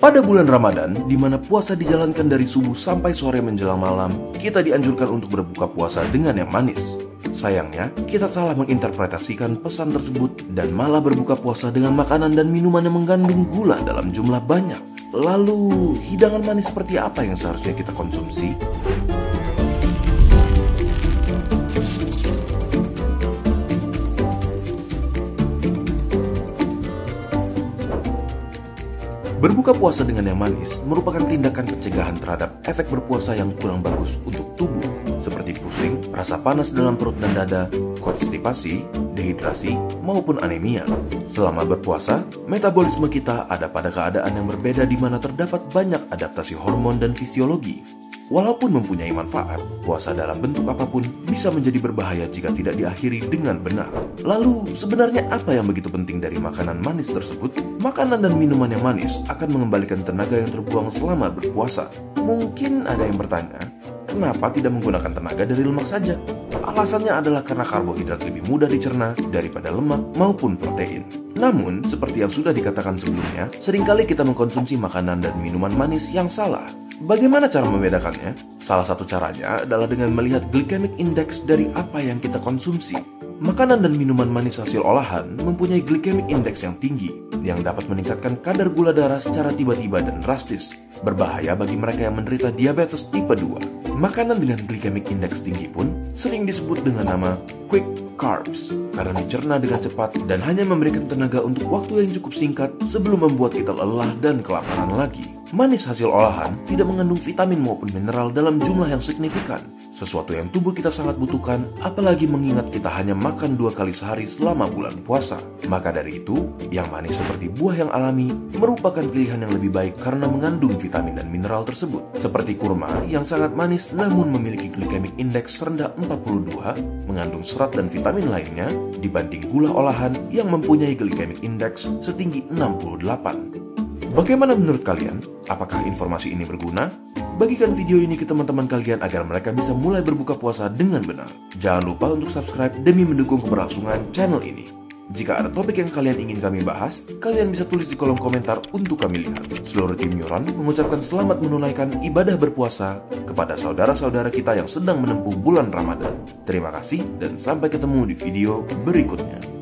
Pada bulan Ramadan, di mana puasa dijalankan dari subuh sampai sore menjelang malam, kita dianjurkan untuk berbuka puasa dengan yang manis. Sayangnya, kita salah menginterpretasikan pesan tersebut dan malah berbuka puasa dengan makanan dan minuman yang mengandung gula dalam jumlah banyak. Lalu, hidangan manis seperti apa yang seharusnya kita konsumsi? Berbuka puasa dengan yang manis merupakan tindakan pencegahan terhadap efek berpuasa yang kurang bagus untuk tubuh, seperti pusing, rasa panas dalam perut dan dada, konstipasi, dehidrasi, maupun anemia. Selama berpuasa, metabolisme kita ada pada keadaan yang berbeda di mana terdapat banyak adaptasi hormon dan fisiologi, Walaupun mempunyai manfaat, puasa dalam bentuk apa pun bisa menjadi berbahaya jika tidak diakhiri dengan benar. Lalu, sebenarnya apa yang begitu penting dari makanan manis tersebut? Makanan dan minuman yang manis akan mengembalikan tenaga yang terbuang selama berpuasa. Mungkin ada yang bertanya, kenapa tidak menggunakan tenaga dari lemak saja? Alasannya adalah karena karbohidrat lebih mudah dicerna daripada lemak maupun protein. Namun, seperti yang sudah dikatakan sebelumnya, sering kali kita mengkonsumsi makanan dan minuman manis yang salah. Bagaimana cara membedakannya? Salah satu caranya adalah dengan melihat glycemic index dari apa yang kita konsumsi. Makanan dan minuman manis hasil olahan mempunyai glycemic index yang tinggi, yang dapat meningkatkan kadar gula darah secara tiba-tiba dan drastis, berbahaya bagi mereka yang menderita diabetes tipe 2. Makanan dengan glycemic index tinggi pun sering disebut dengan nama quick carbs, karena dicerna dengan cepat dan hanya memberikan tenaga untuk waktu yang cukup singkat sebelum membuat kita lelah dan kelaparan lagi. Manis hasil olahan tidak mengandung vitamin maupun mineral dalam jumlah yang signifikan, sesuatu yang tubuh kita sangat butuhkan, apalagi mengingat kita hanya makan dua kali sehari selama bulan puasa. Maka dari itu, yang manis seperti buah yang alami merupakan pilihan yang lebih baik karena mengandung vitamin dan mineral tersebut. Seperti kurma yang sangat manis namun memiliki glycemic index rendah 42, mengandung serat dan vitamin lainnya, dibanding gula olahan yang mempunyai glycemic index setinggi 68. Bagaimana menurut kalian? Apakah informasi ini berguna? Bagikan video ini ke teman-teman kalian agar mereka bisa mulai berbuka puasa dengan benar. Jangan lupa untuk subscribe demi mendukung keberlangsungan channel ini. Jika ada topik yang kalian ingin kami bahas, kalian bisa tulis di kolom komentar untuk kami lihat. Seluruh tim Yuran mengucapkan selamat menunaikan ibadah berpuasa kepada saudara-saudara kita yang sedang menempuh bulan Ramadan. Terima kasih dan sampai ketemu di video berikutnya.